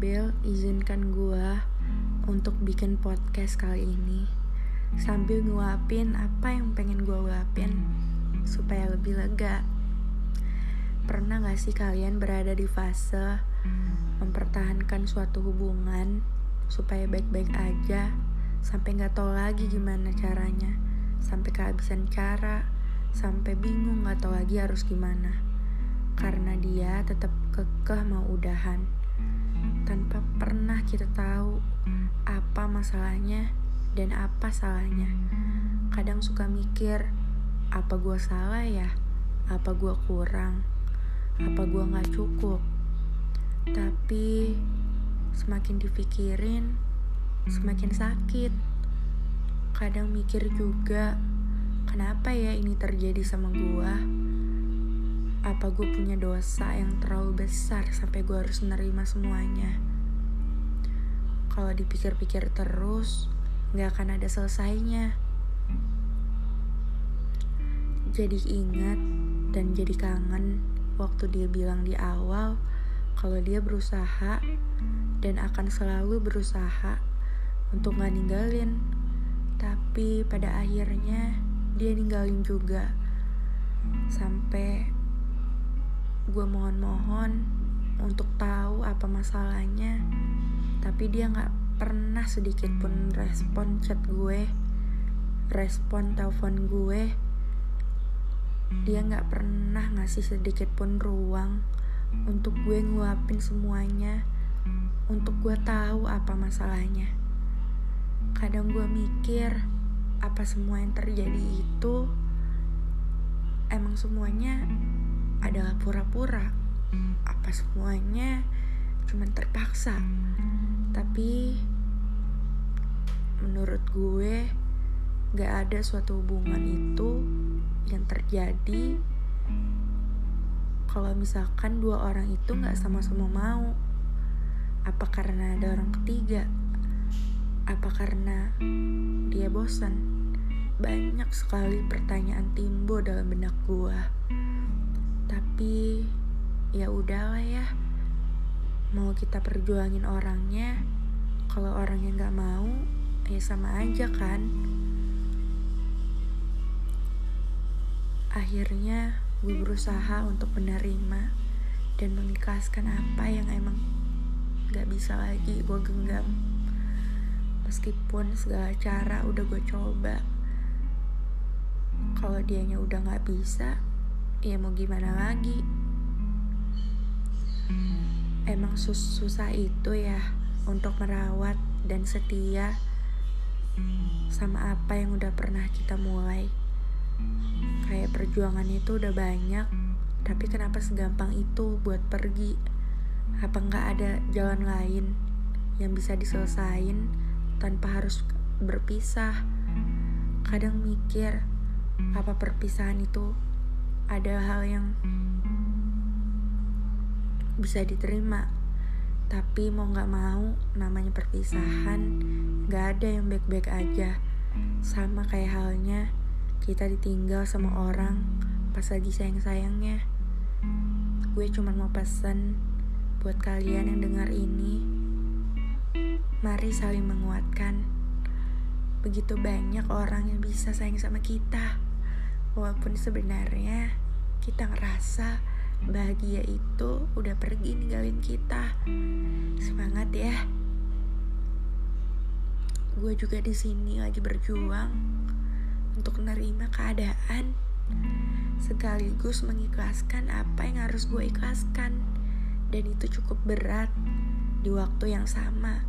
Bel, izinkan gue untuk bikin podcast kali ini. Sambil nguapin apa yang pengen gue luapin Supaya lebih lega. Pernah gak sih kalian berada di fase Mempertahankan suatu hubungan Supaya baik-baik aja Sampai gak tahu lagi gimana caranya? Sampai kehabisan cara Sampai bingung gak tahu lagi harus gimana. Karena dia tetap kekeh mau udahan tanpa pernah kita tahu apa masalahnya dan apa salahnya. Kadang suka mikir, apa gue salah ya? Apa gue kurang? Apa gue gak cukup? Tapi semakin dipikirin, semakin sakit. Kadang mikir juga, kenapa ya ini terjadi sama gue? Apa gue punya dosa yang terlalu besar sampai gue harus menerima semuanya? Kalau dipikir-pikir terus, gak akan ada selesainya. Jadi ingat dan jadi kangen waktu dia bilang di awal kalau dia berusaha dan akan selalu berusaha untuk gak ninggalin. Tapi pada akhirnya dia ninggalin juga. Sampai gue mohon-mohon untuk tahu apa masalahnya tapi dia nggak pernah sedikit pun respon chat gue respon telepon gue. Dia nggak pernah ngasih sedikit pun ruang untuk gue ngeluapin semuanya untuk gue tahu apa masalahnya. Kadang gue mikir apa semua yang terjadi itu emang semuanya adalah pura-pura. Apa semuanya cuma terpaksa. Tapi menurut gue gak ada suatu hubungan itu yang terjadi kalau misalkan dua orang itu gak sama-sama mau. Apa karena ada orang ketiga? Apa karena dia bosan? Banyak sekali pertanyaan timbul dalam benak gue tapi ya udahlah ya. Mau kita perjuangin orangnya kalau orangnya nggak mau ya sama aja kan. Akhirnya gue berusaha untuk menerima dan mengikhlaskan apa yang emang nggak bisa lagi gue genggam. Meskipun segala cara udah gue coba. Kalau dianya udah nggak bisa ya mau gimana lagi? Emang sus susah itu ya untuk merawat dan setia sama apa yang udah pernah kita mulai. Kayak perjuangan itu udah banyak tapi kenapa segampang itu buat pergi? Apa nggak ada jalan lain yang bisa diselesain tanpa harus berpisah? Kadang mikir apa perpisahan itu ada hal yang bisa diterima. Tapi mau gak mau namanya perpisahan gak ada yang baik-baik aja. Sama kayak halnya kita ditinggal sama orang pas lagi sayang-sayangnya. Gue cuma mau pesan buat kalian yang dengar ini mari saling menguatkan. Begitu banyak orang yang bisa sayang sama kita walaupun sebenarnya kita ngerasa bahagia itu udah pergi ninggalin kita. Semangat ya. Gue juga di sini lagi berjuang untuk menerima keadaan sekaligus mengikhlaskan apa yang harus gue ikhlaskan. Dan itu cukup berat di waktu yang sama